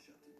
växtbaserade kött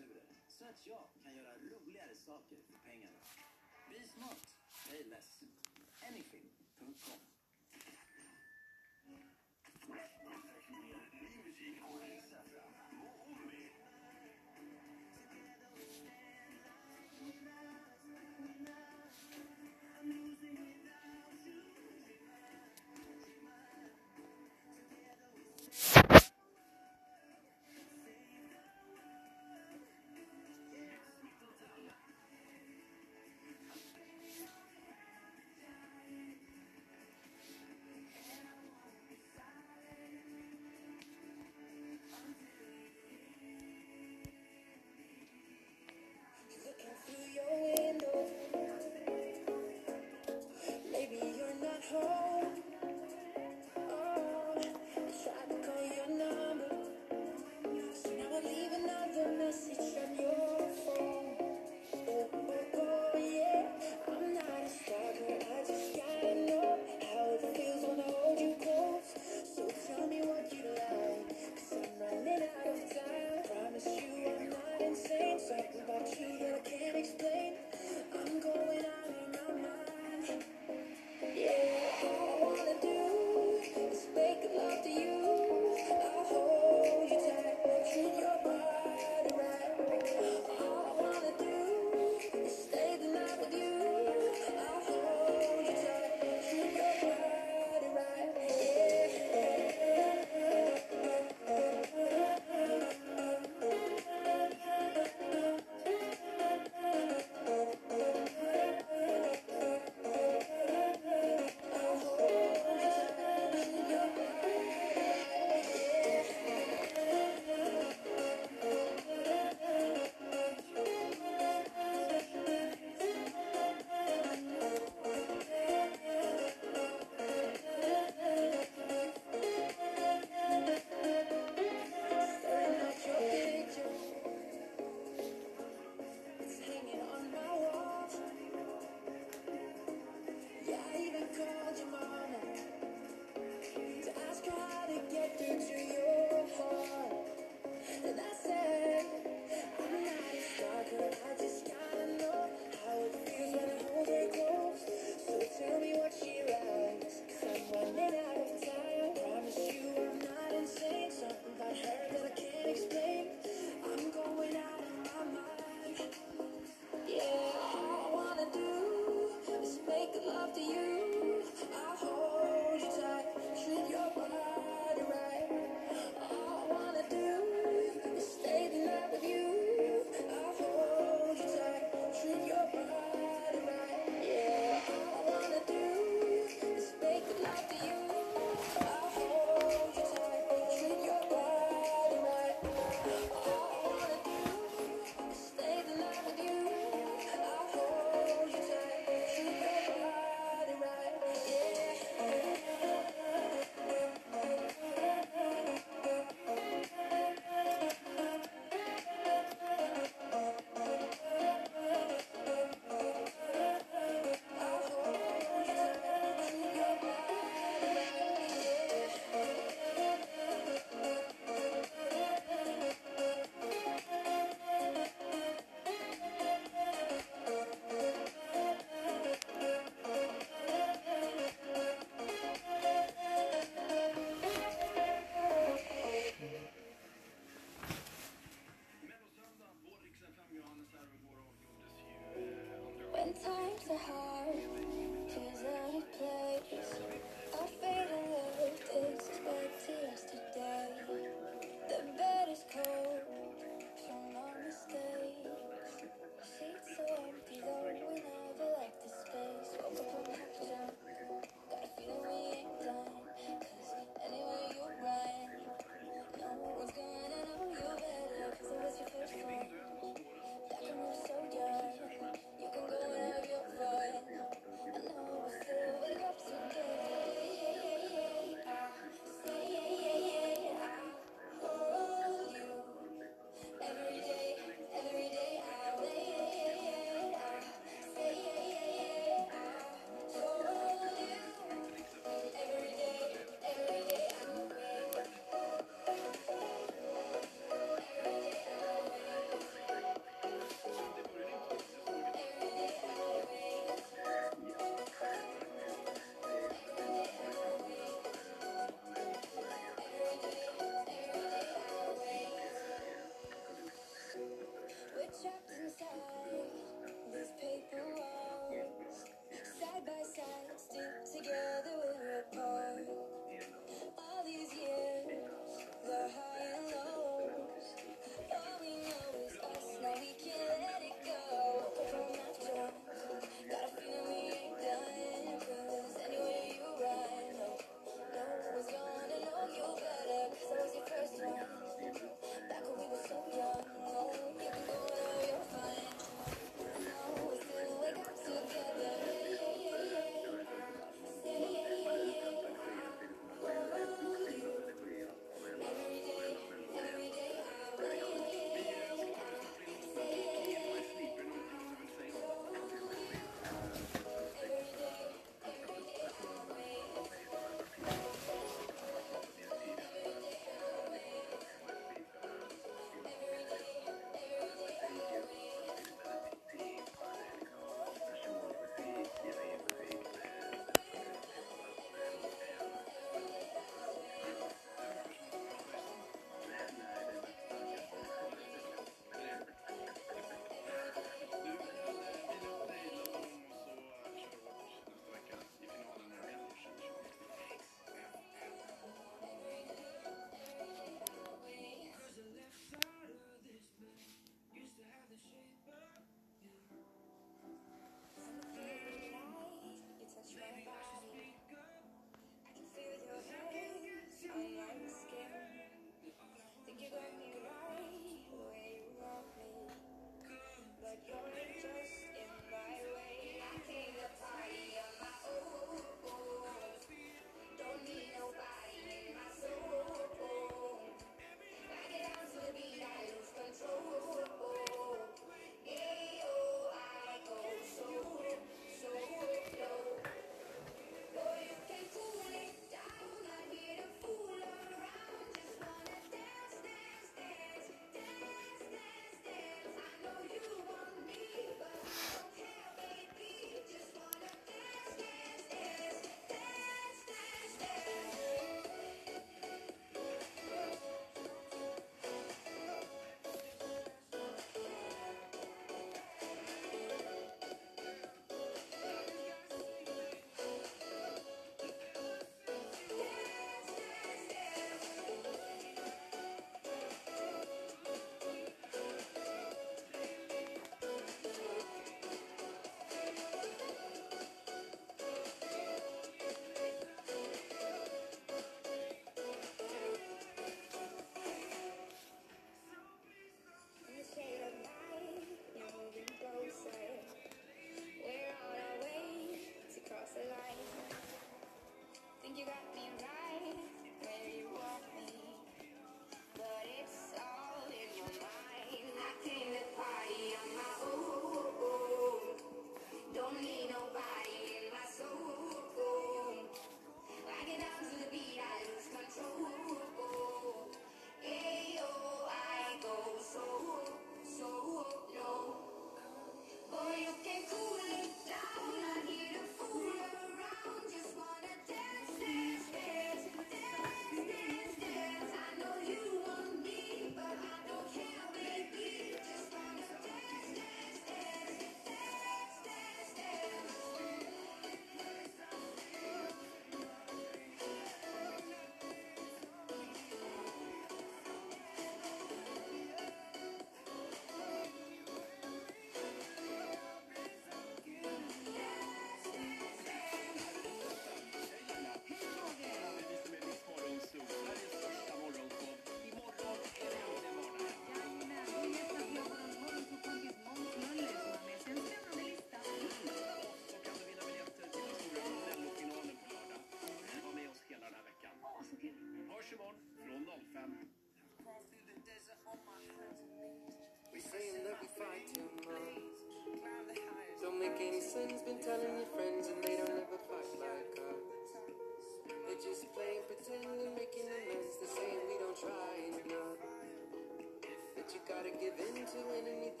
might give in to anything.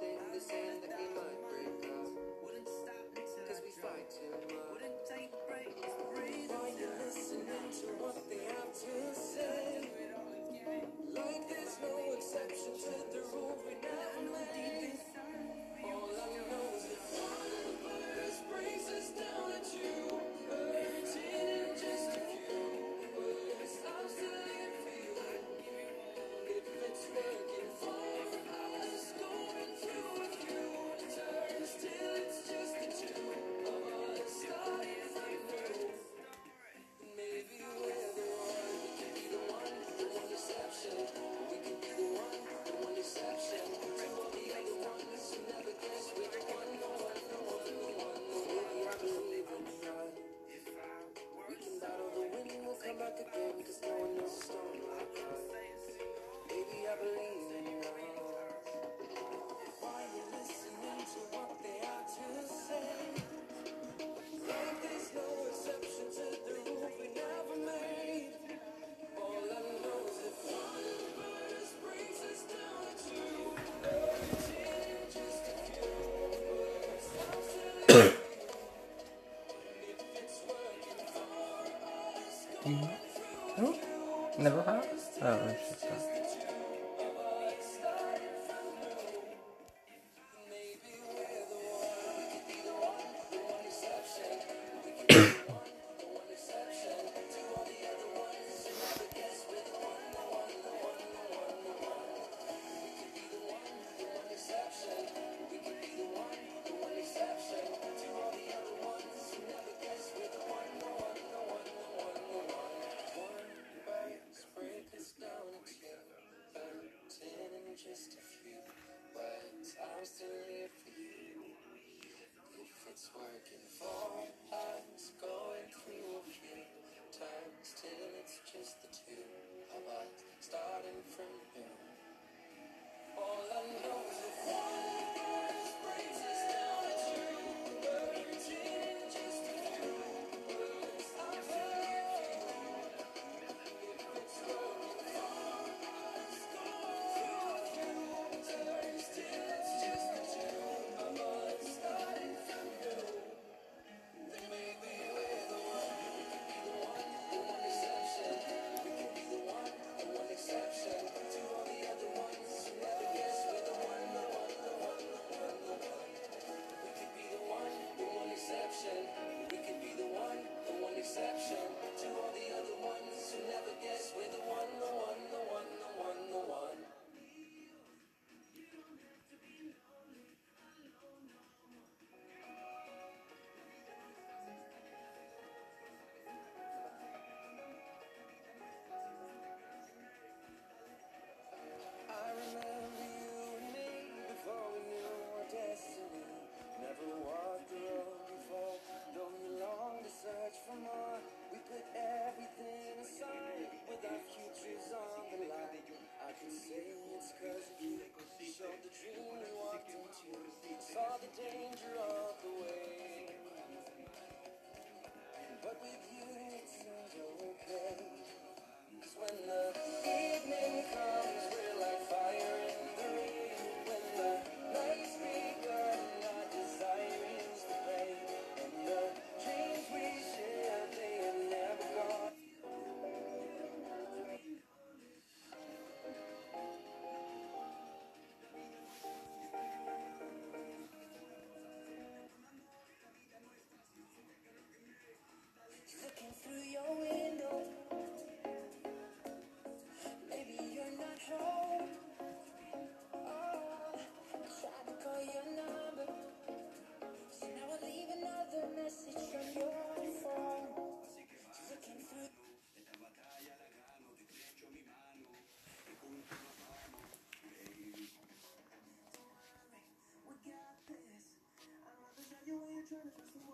George.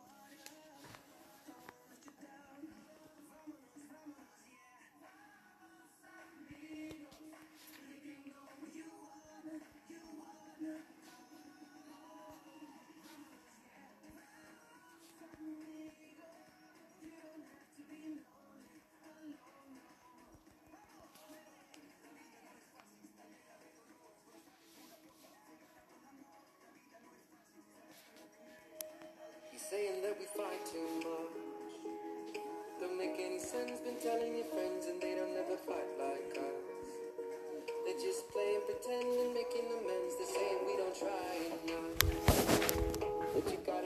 saying that we fight too much. Don't make any sense, been telling your friends and they don't ever fight like us. They just play and pretend and making amends, they're saying we don't try enough. But you got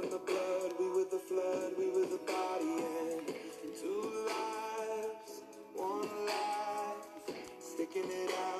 from the blood, we were the flood, we were the body and two lives, one life, sticking it out.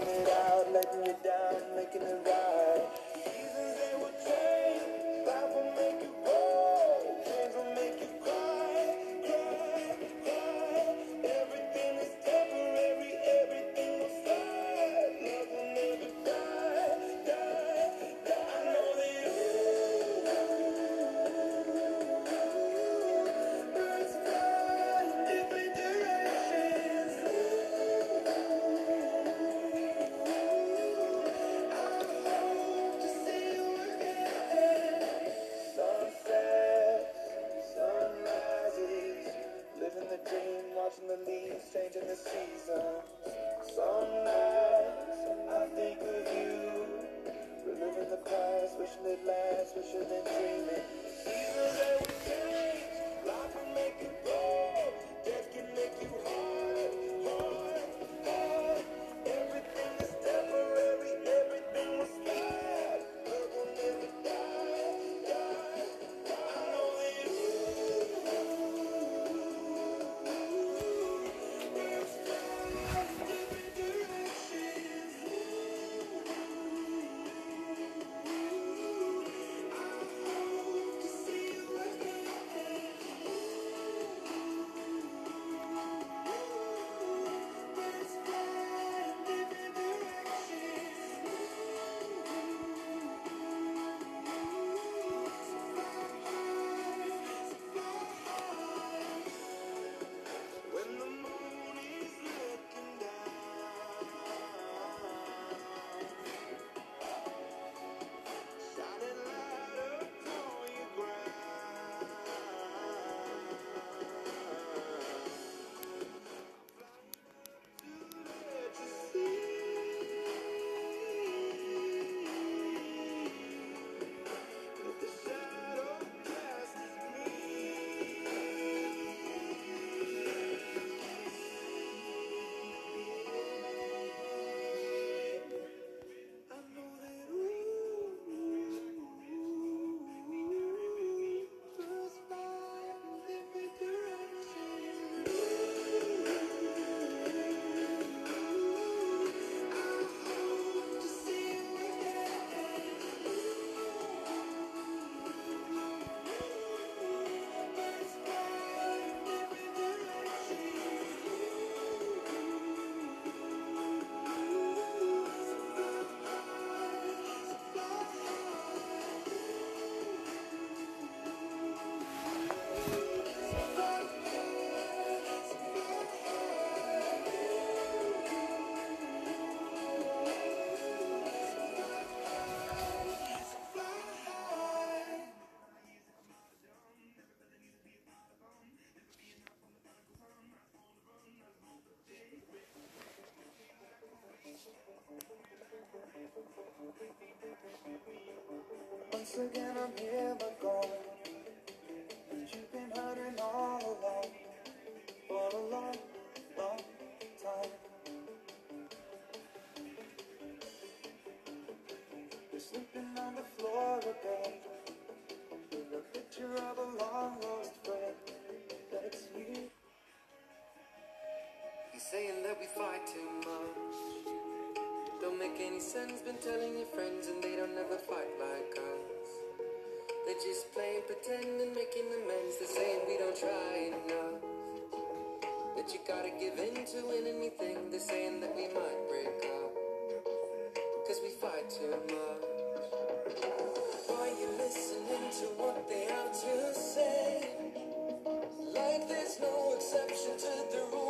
Making it out, letting you down, making it right. once again I'm here, but any sense been telling your friends and they don't ever fight like us. They're just playing pretend and making amends. They're saying we don't try enough. That you gotta give in to win anything. They're saying that we might break up. Cause we fight too much. Are you listening to what they have to say? Like there's no exception to the rule.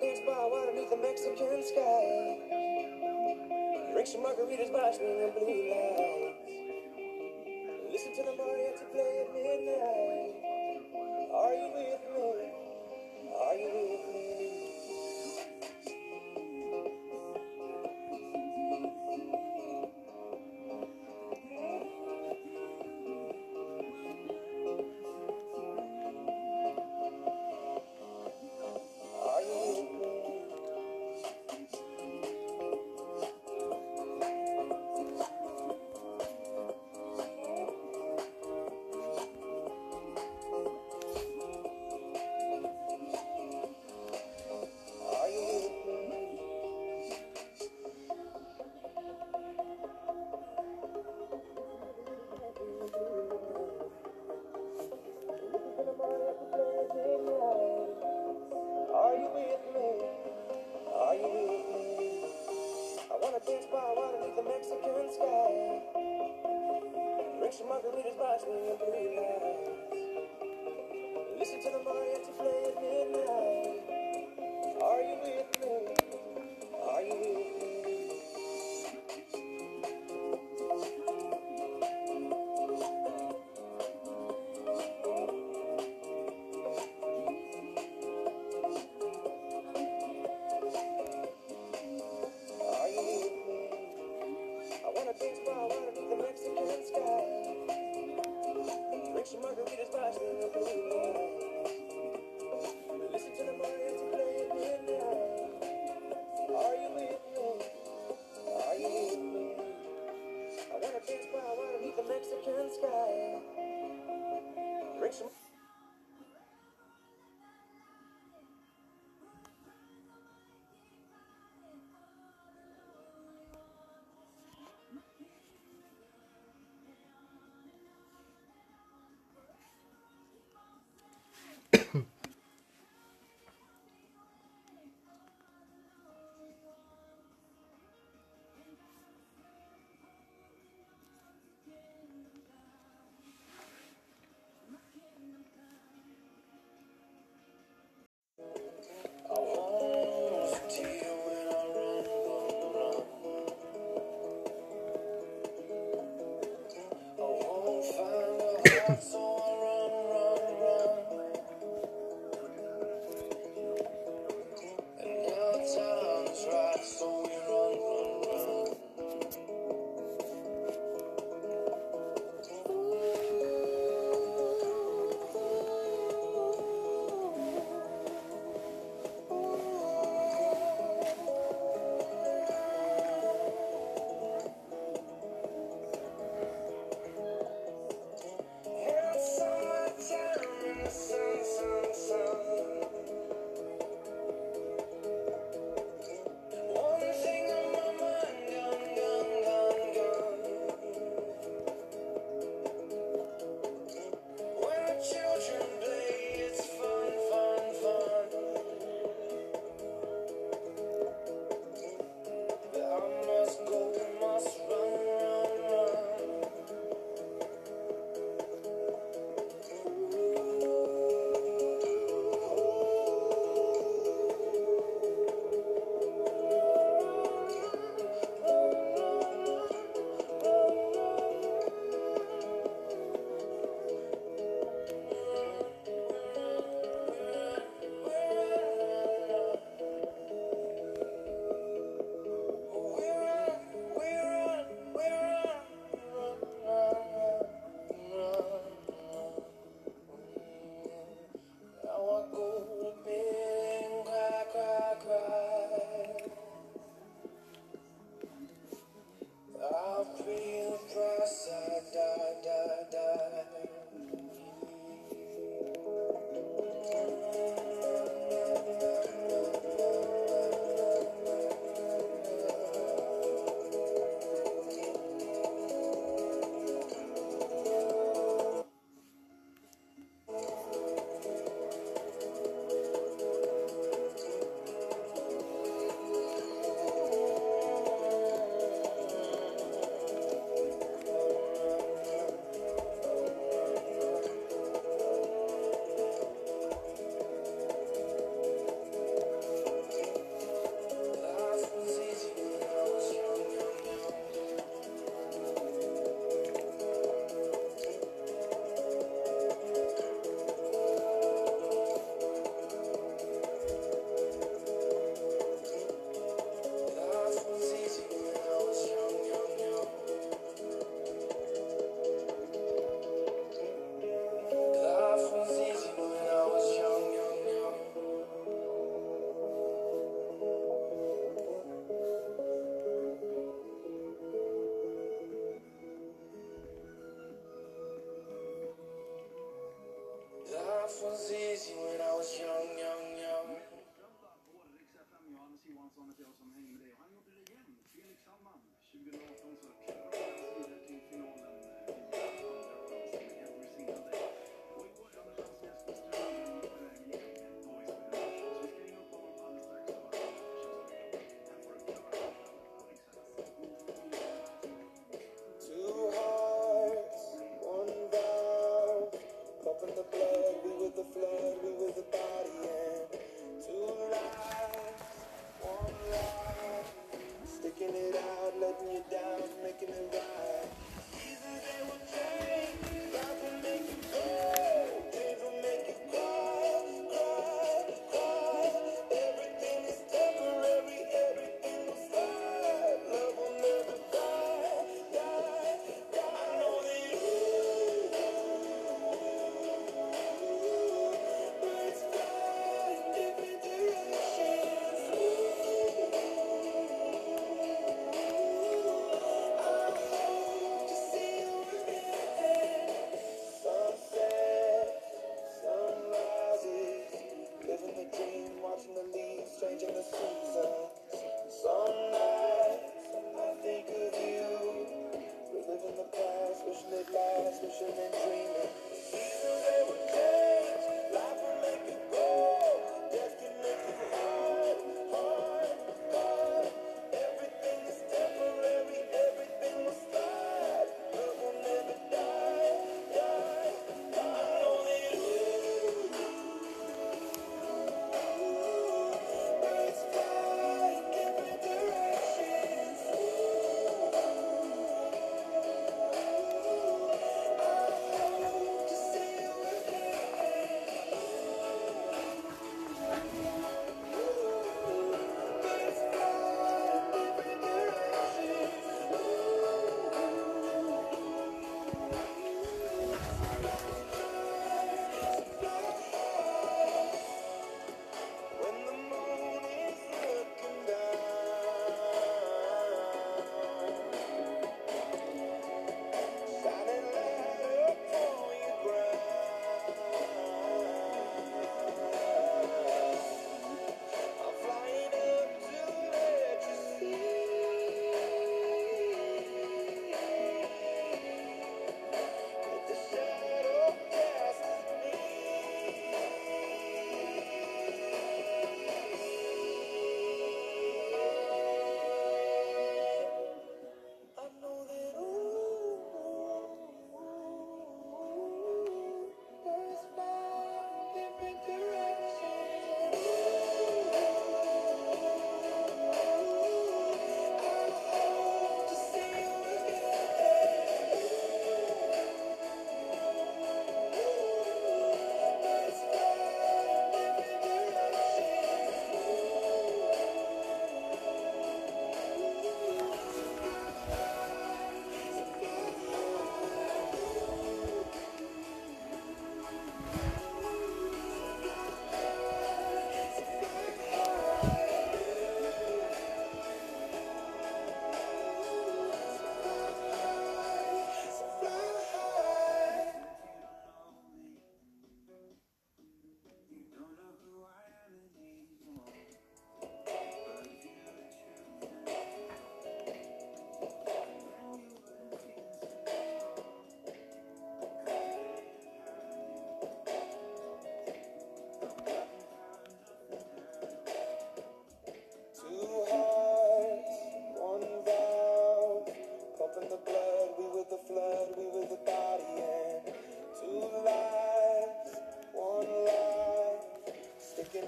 beach bar, underneath the Mexican sky. Drink some margaritas, watch me in the blue light.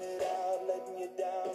it out, letting you down.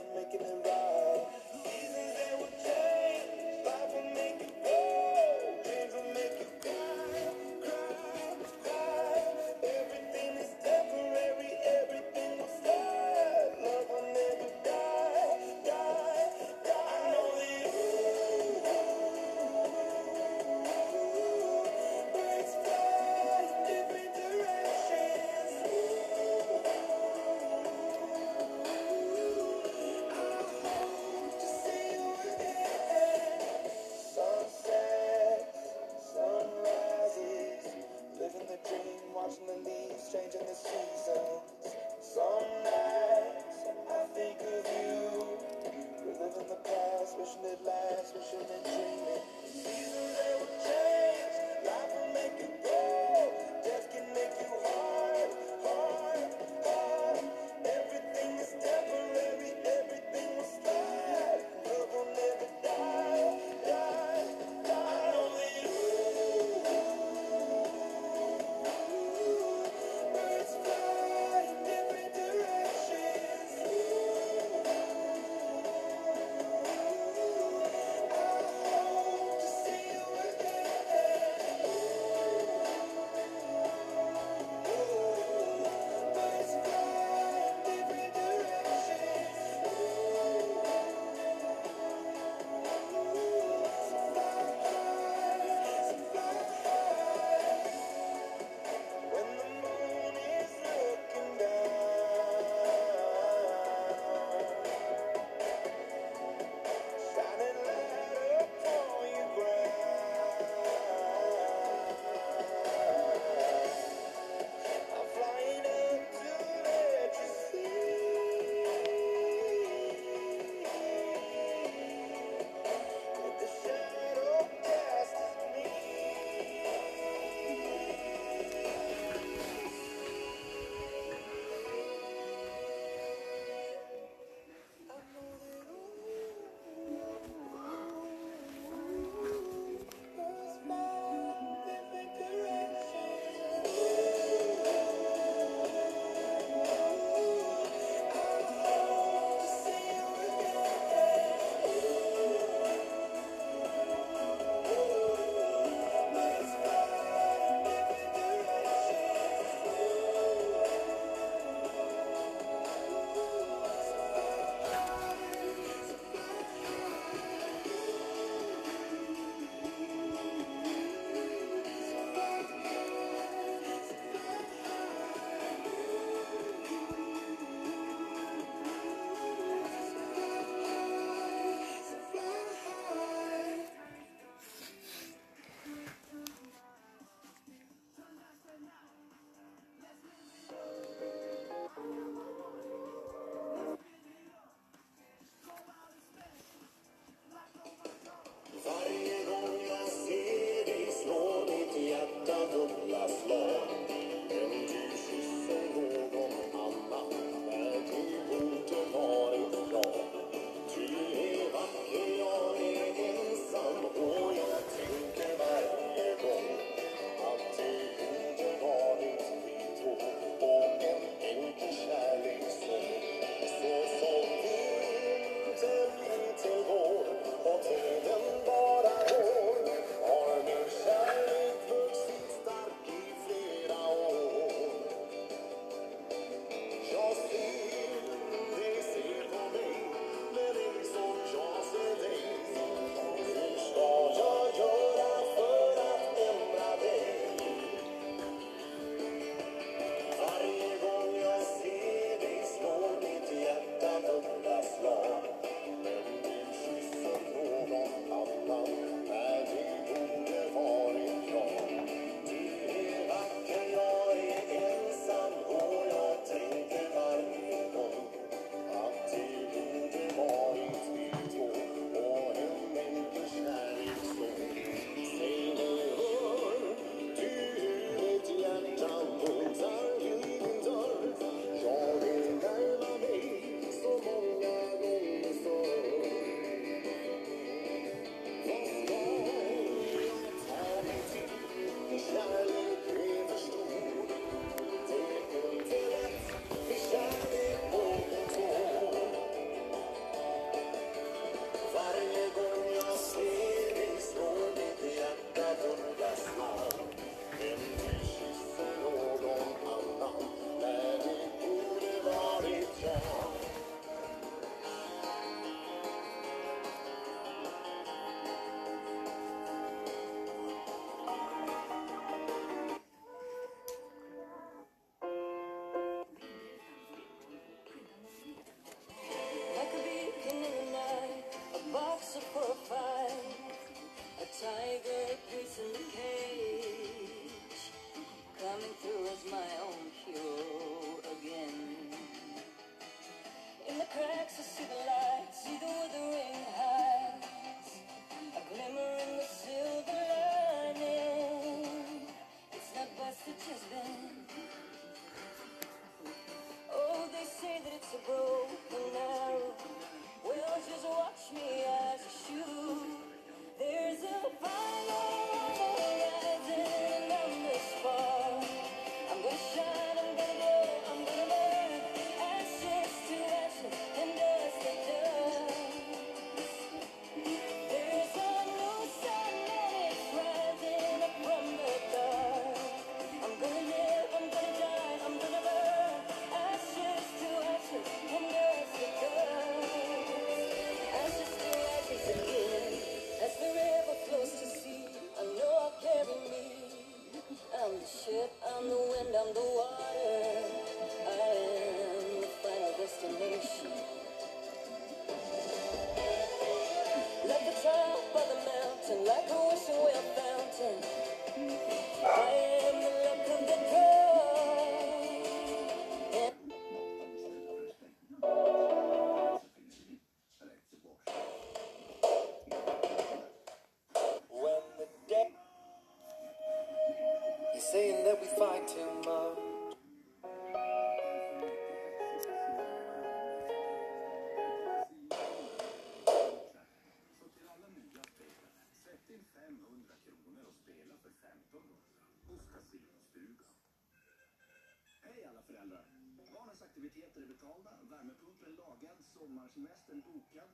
sommarsemestern bokad.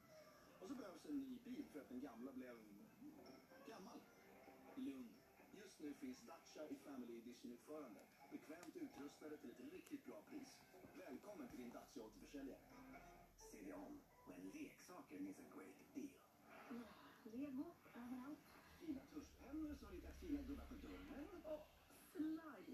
Och så behövs en ny bil för att den gamla blev gammal. Lugn. Just nu finns Dacia i Family Edition-utförande. Bekvämt utrustade till ett riktigt bra pris. Välkommen till din Dacia återförsäljare. Cereal. Men leksaker is a great deal. Lego överallt. Fina tuschpennor som ritar fina gubbar på dörren. Och fly!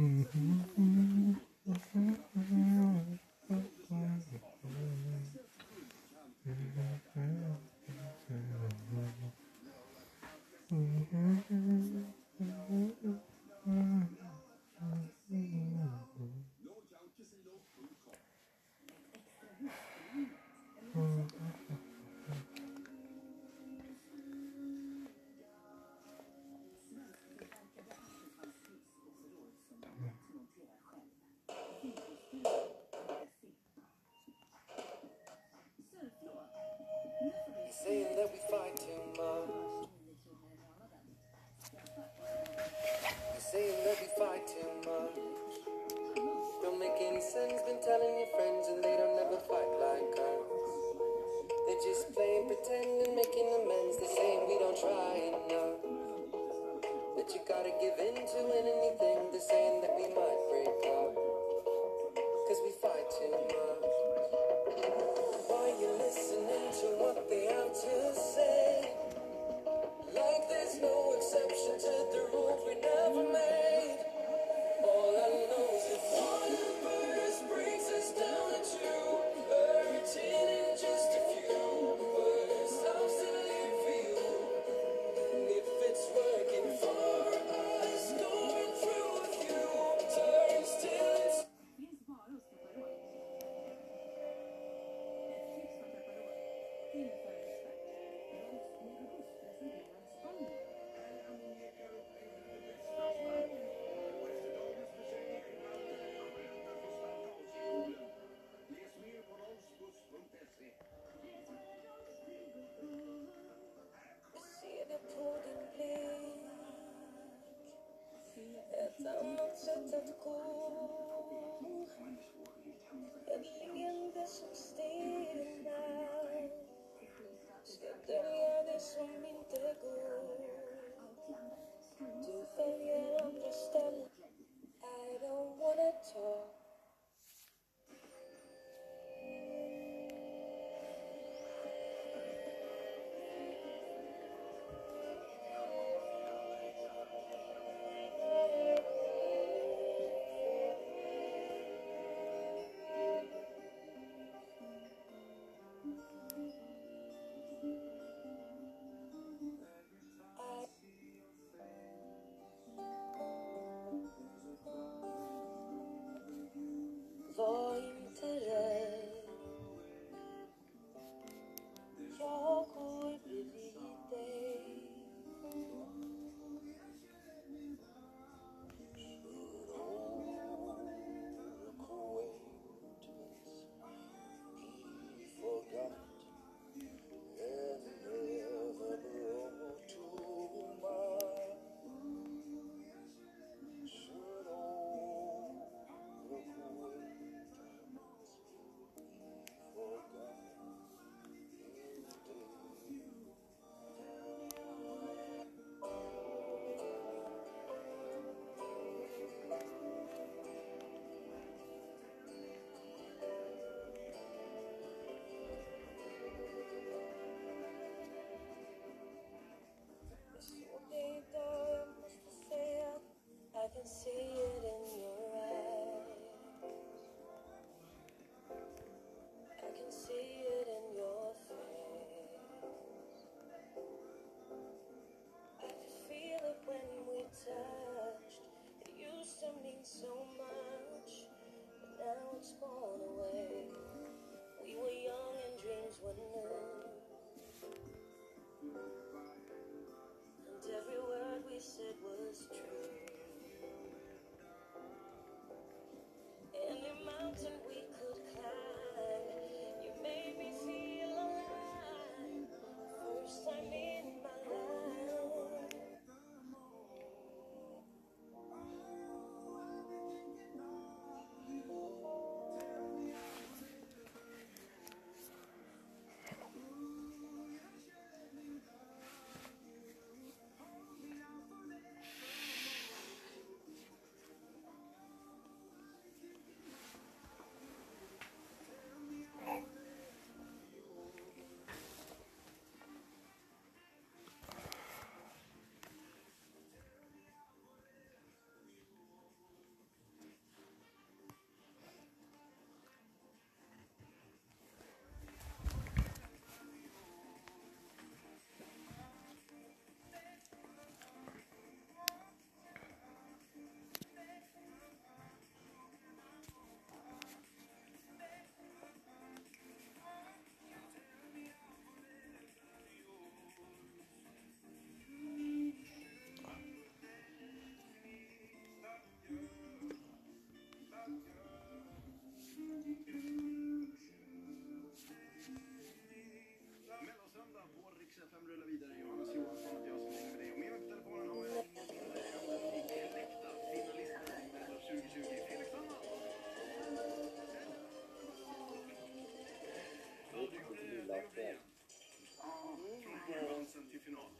Mm-hmm.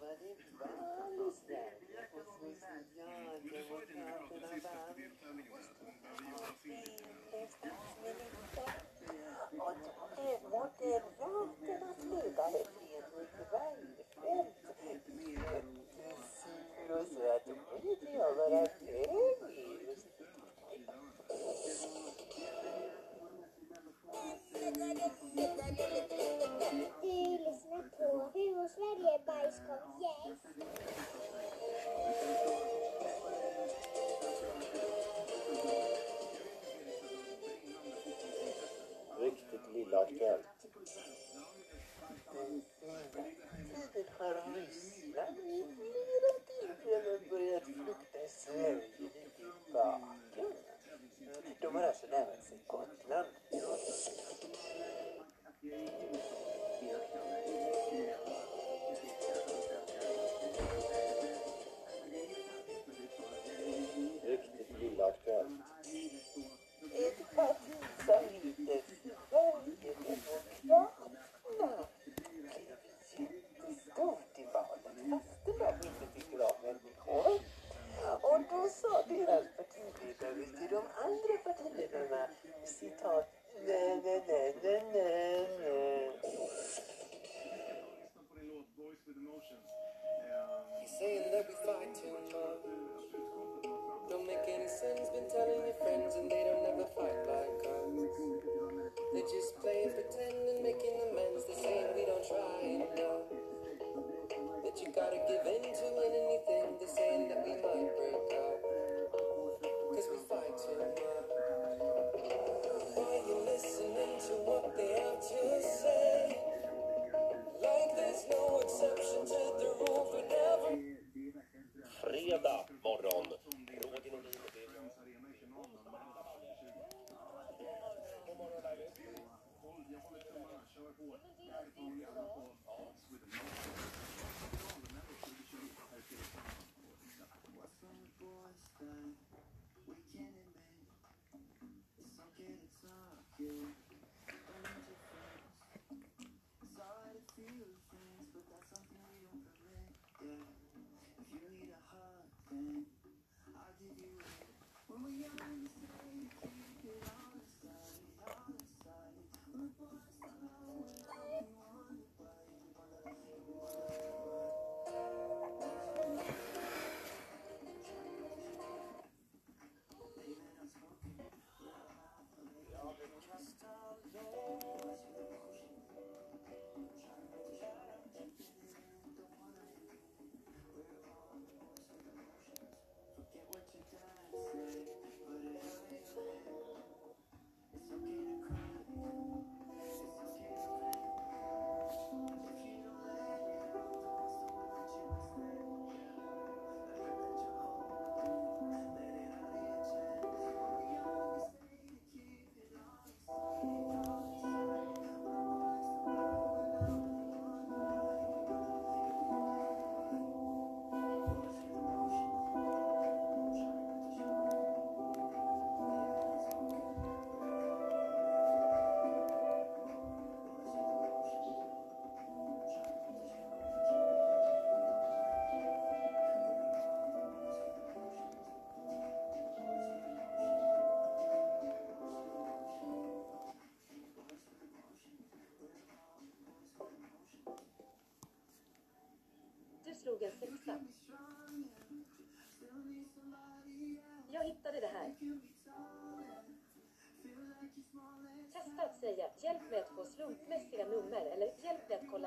What did, what did, what did I do?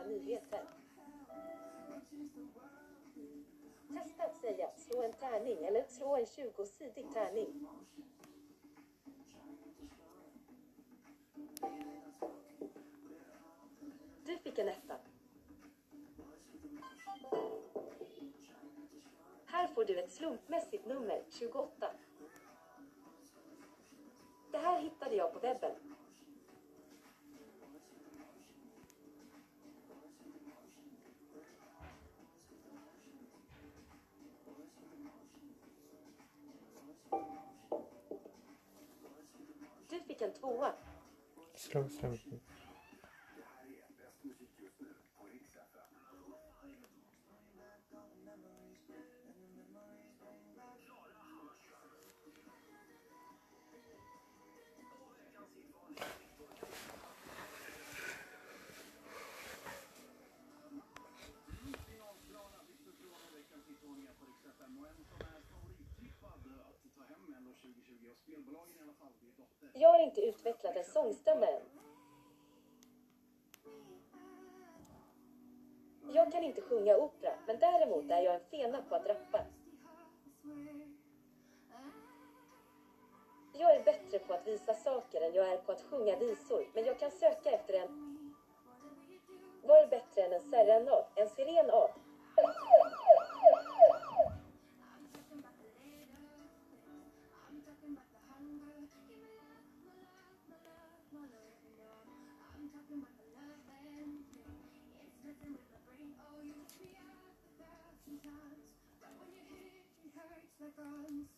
Nyheter. Testa att säga slå en tärning eller slå en 20-sidig tärning. Du fick en etta. Här får du ett slumpmässigt nummer 28. Det här hittade jag på webben. Fick en tvåa. Slå slumpen. Jag har inte utvecklat en sångstämma än. Jag kan inte sjunga opera, men däremot är jag en fena på att rappa. Jag är bättre på att visa saker än jag är på att sjunga visor, men jag kan söka efter en... Vad är bättre än en serenad? En sirenad? Friends.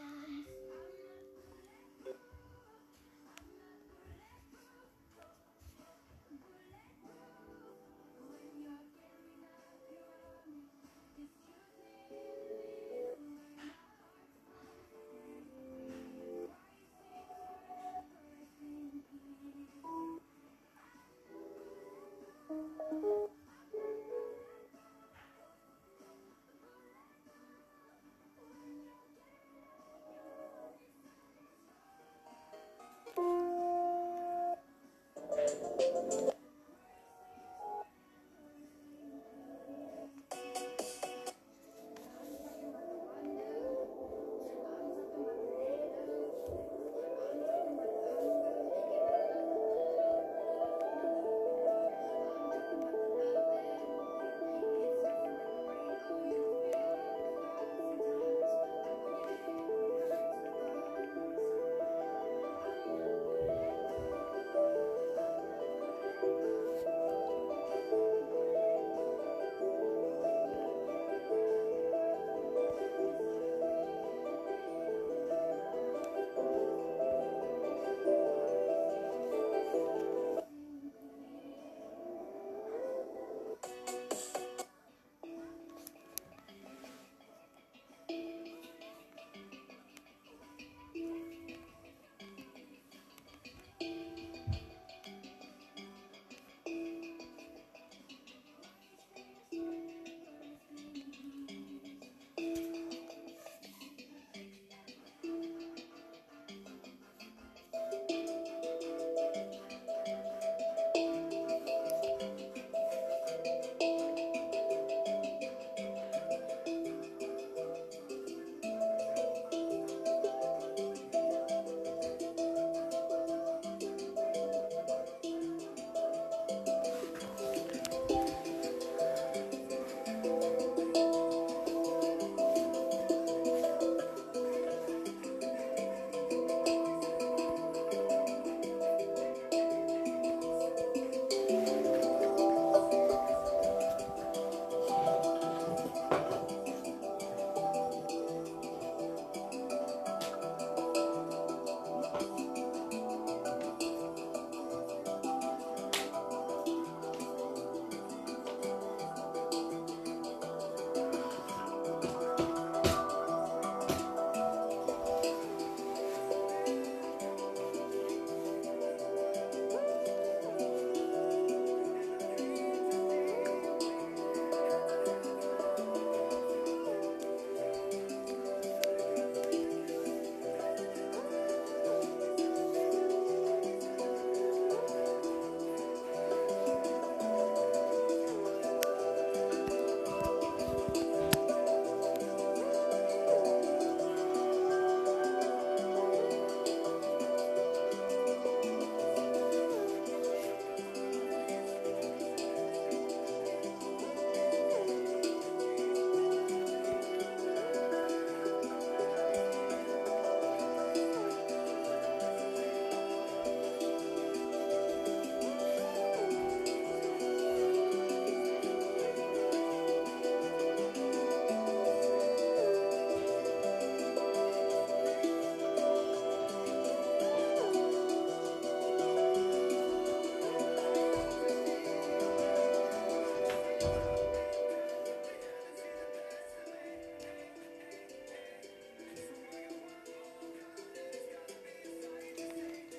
Sometimes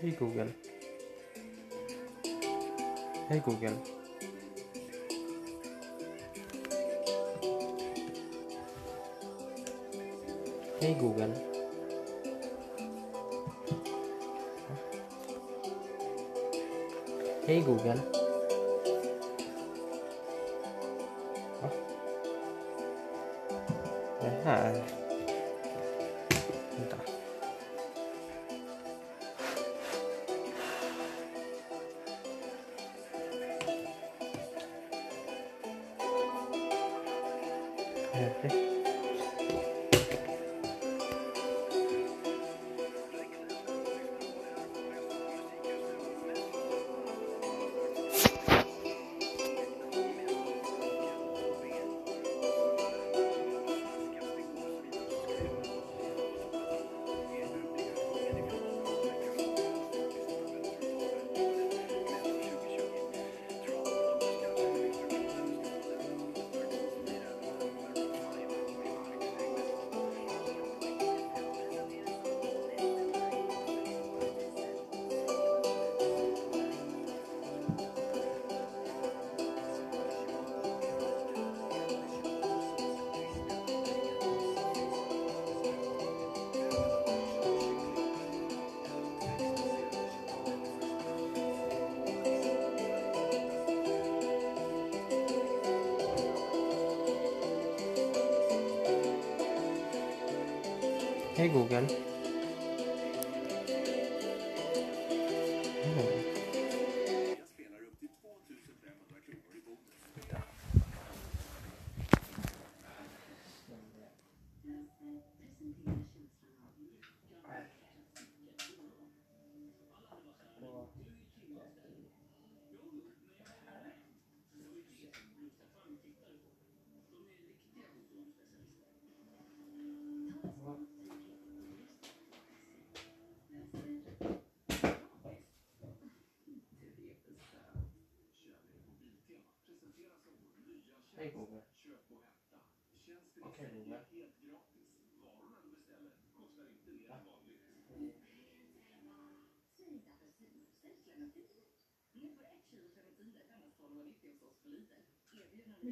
Hey Google. Hey Google. Hey Google. Hey Google. ego kan?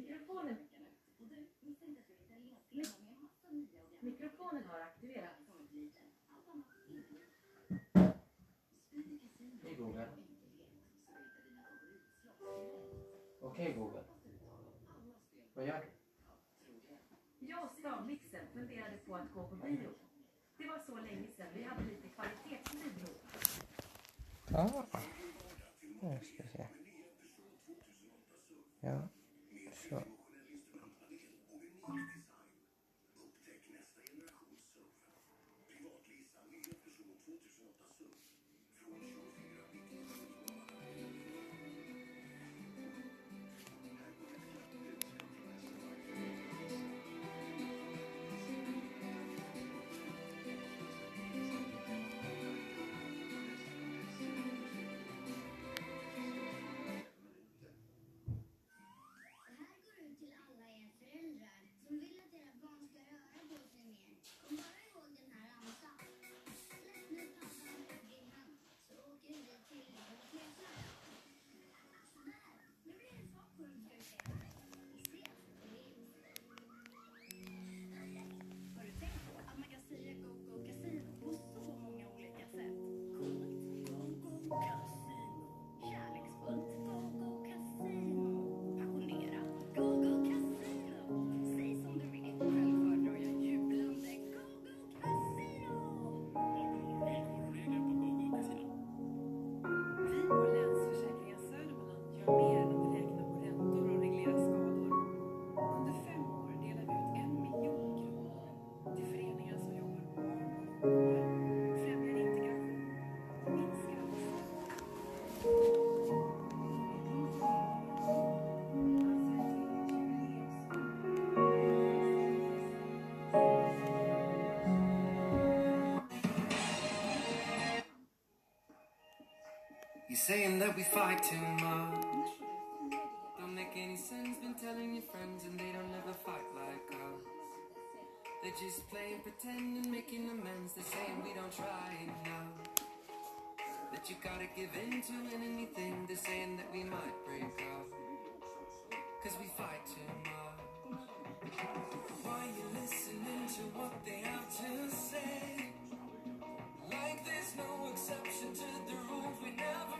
Mikrofonen, mikrofonen har aktiverats. Hej Google. Okej okay, Google. Vad gör du? Jag och stavmixen funderade på att gå på bio. saying that we fight too much. Don't make any sense, been telling your friends, and they don't ever fight like us. They're just playing pretend and making amends, they're saying we don't try enough. That you gotta give in to anything, they're saying that we might break up. Cause we fight too much. Why you listening to what they have to say? Like there's no exception to the rule, we never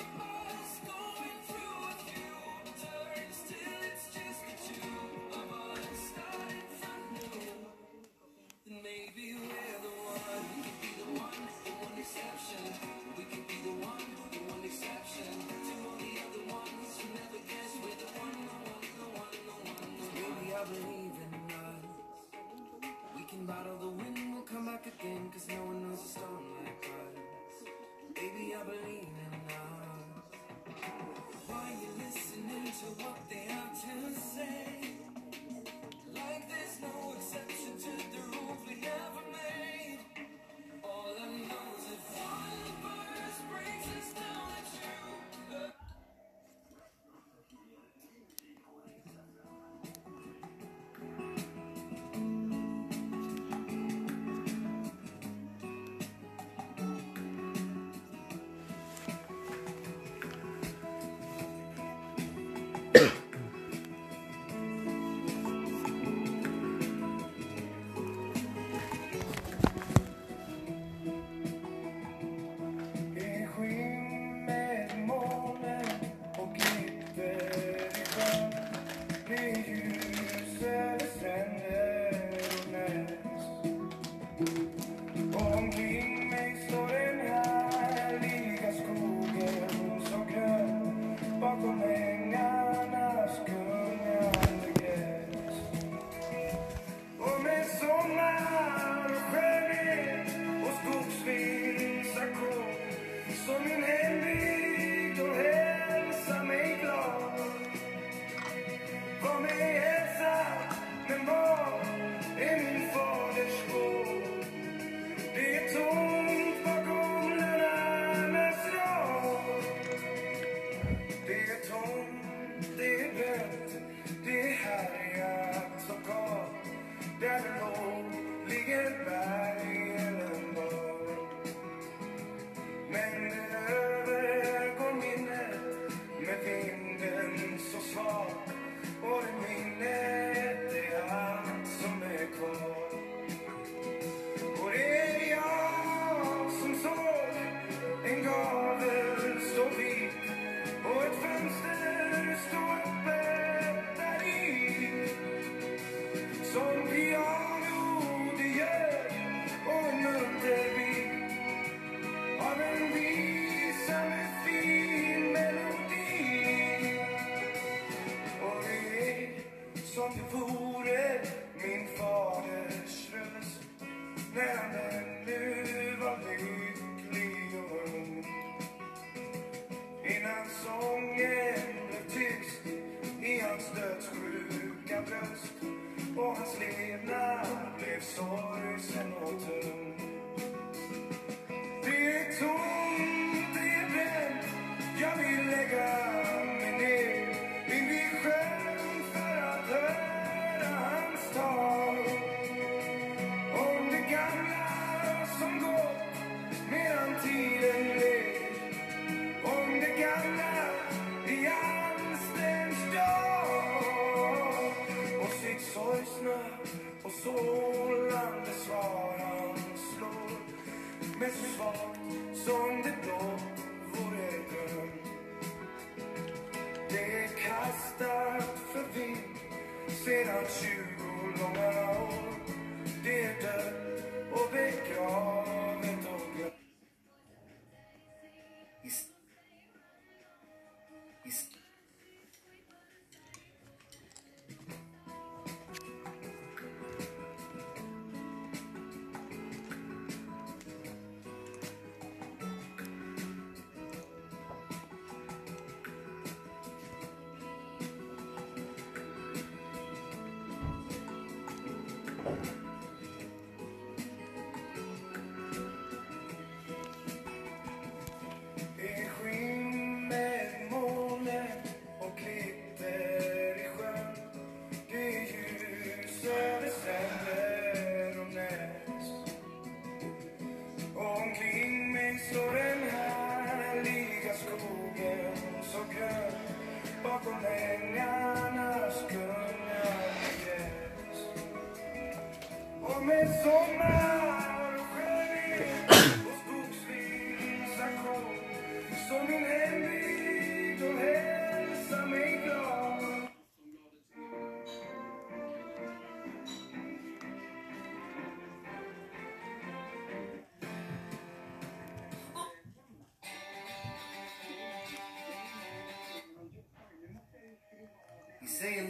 Believe in us. Why you listening to what they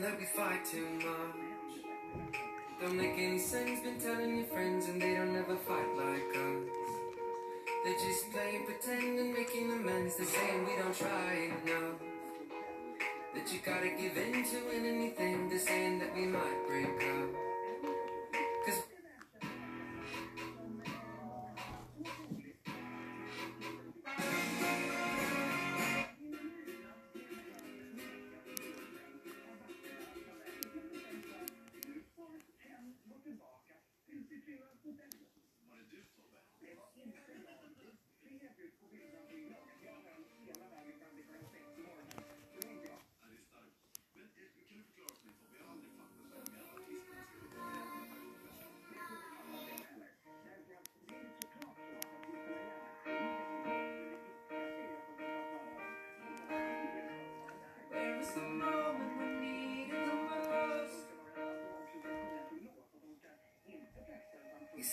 that we fight too much. Don't make any sense, been telling your friends, and they don't ever fight like us. They're just playing pretend and making amends. They're saying we don't try enough. That you gotta give in to win anything. They're saying that we might break up.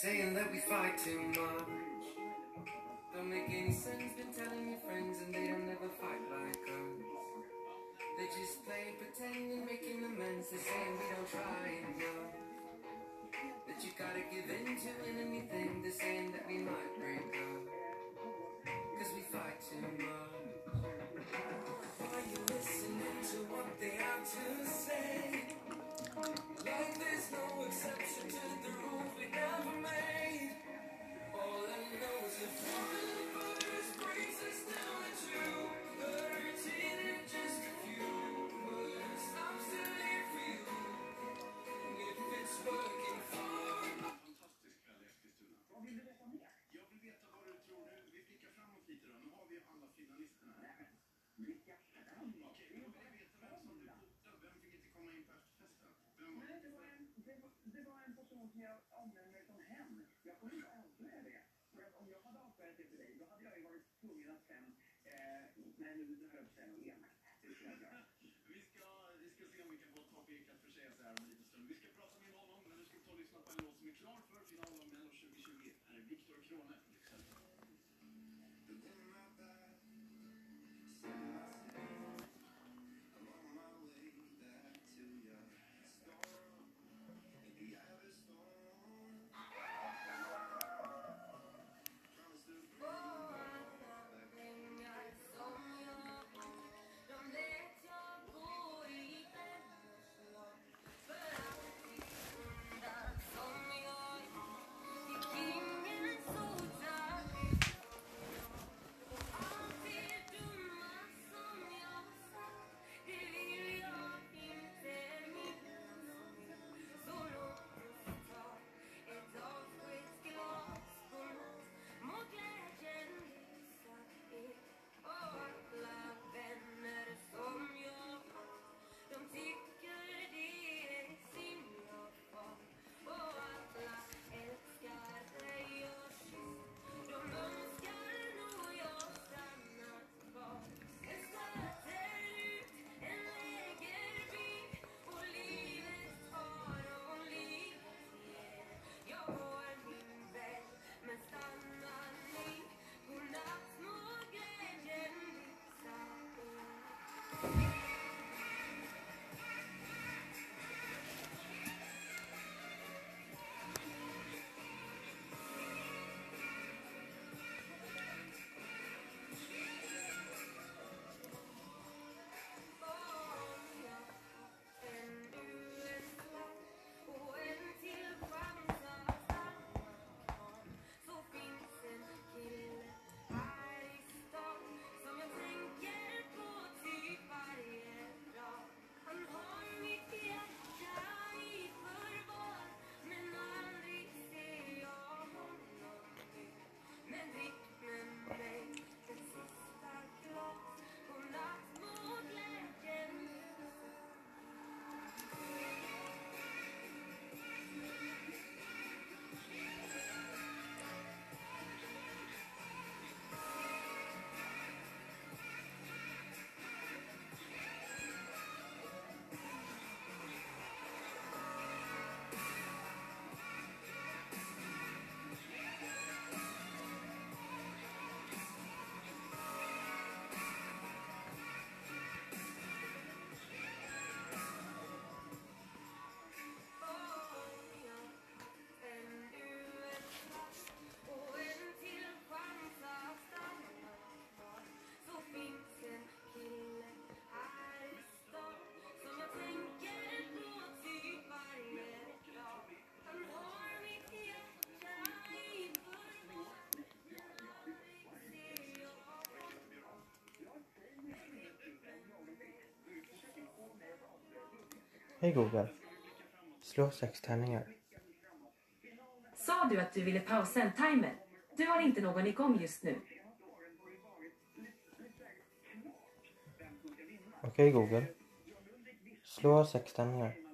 Saying that we fight too much. Don't make any sense, been telling your friends, and they don't ever fight like us. They just play pretend and making amends. They're saying we don't try enough. That you gotta give in to anything. They're saying that we might break up. Cause we fight too much. Are you listening to what they have to say? Like there's no exception to know klart för final om Mello 2020. Här är Viktor Krone. Hej Google. Slå sex tärningar. Sa du att du ville pausa en timer? Du har inte någon igång just nu. Okej Google. Slå sex tärningar.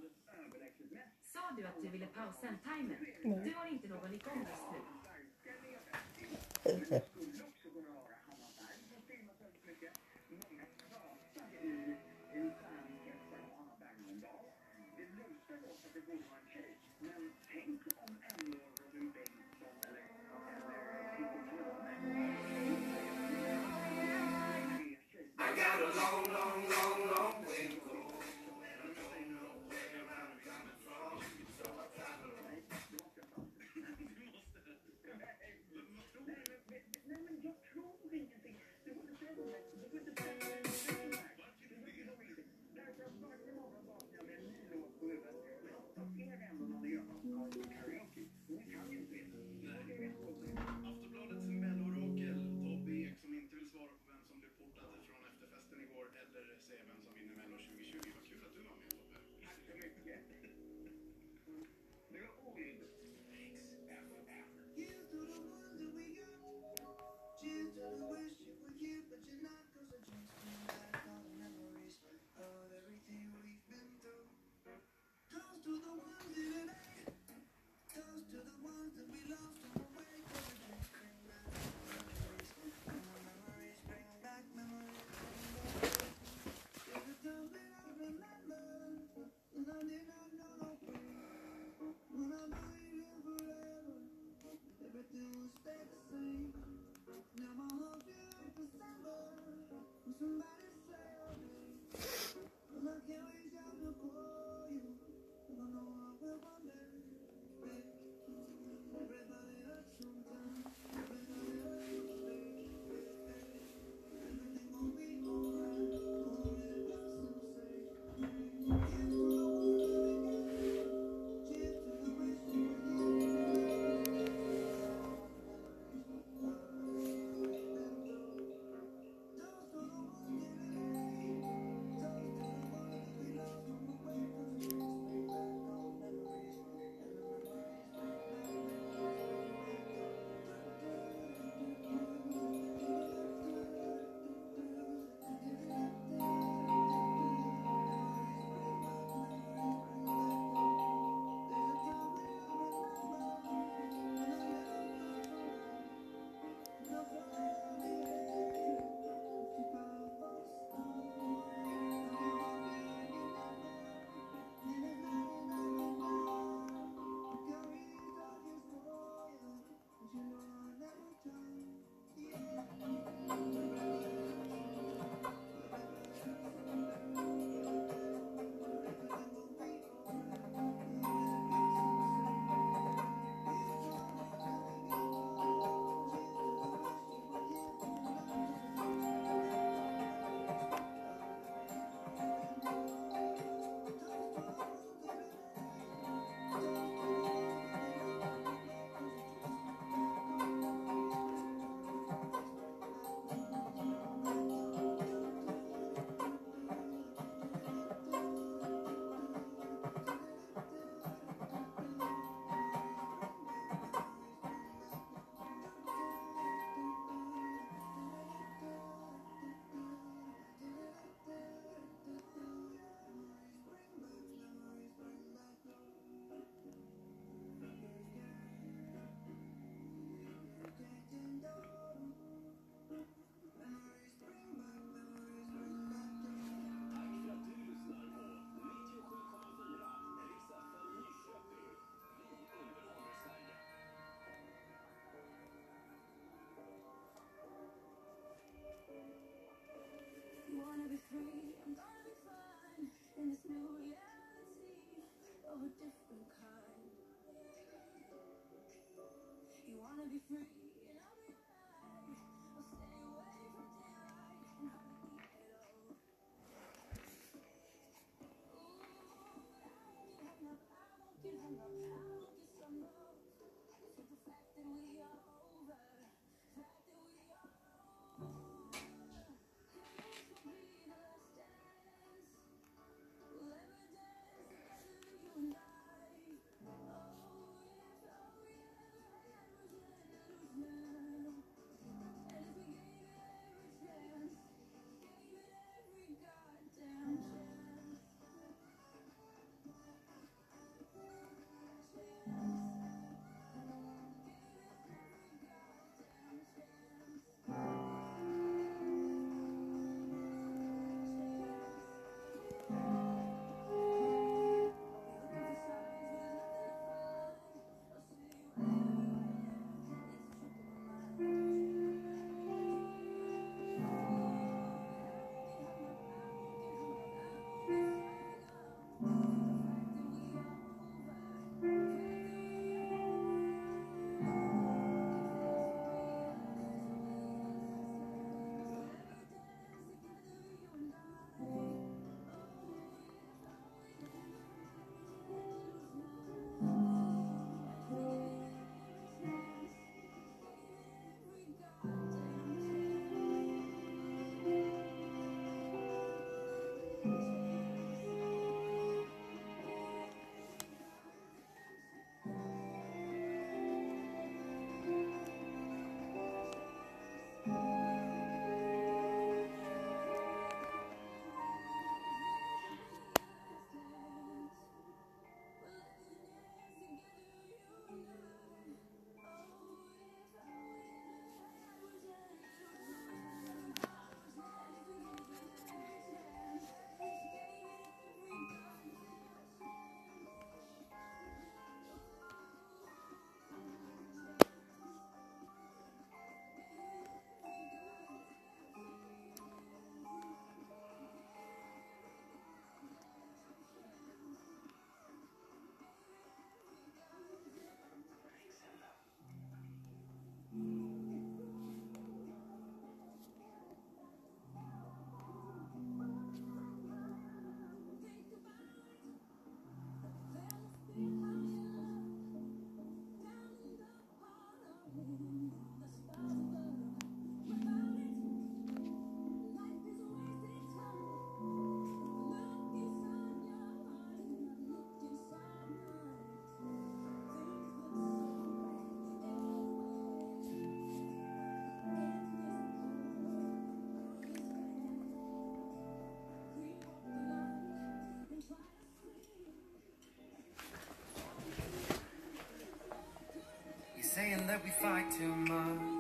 Saying that we fight too much.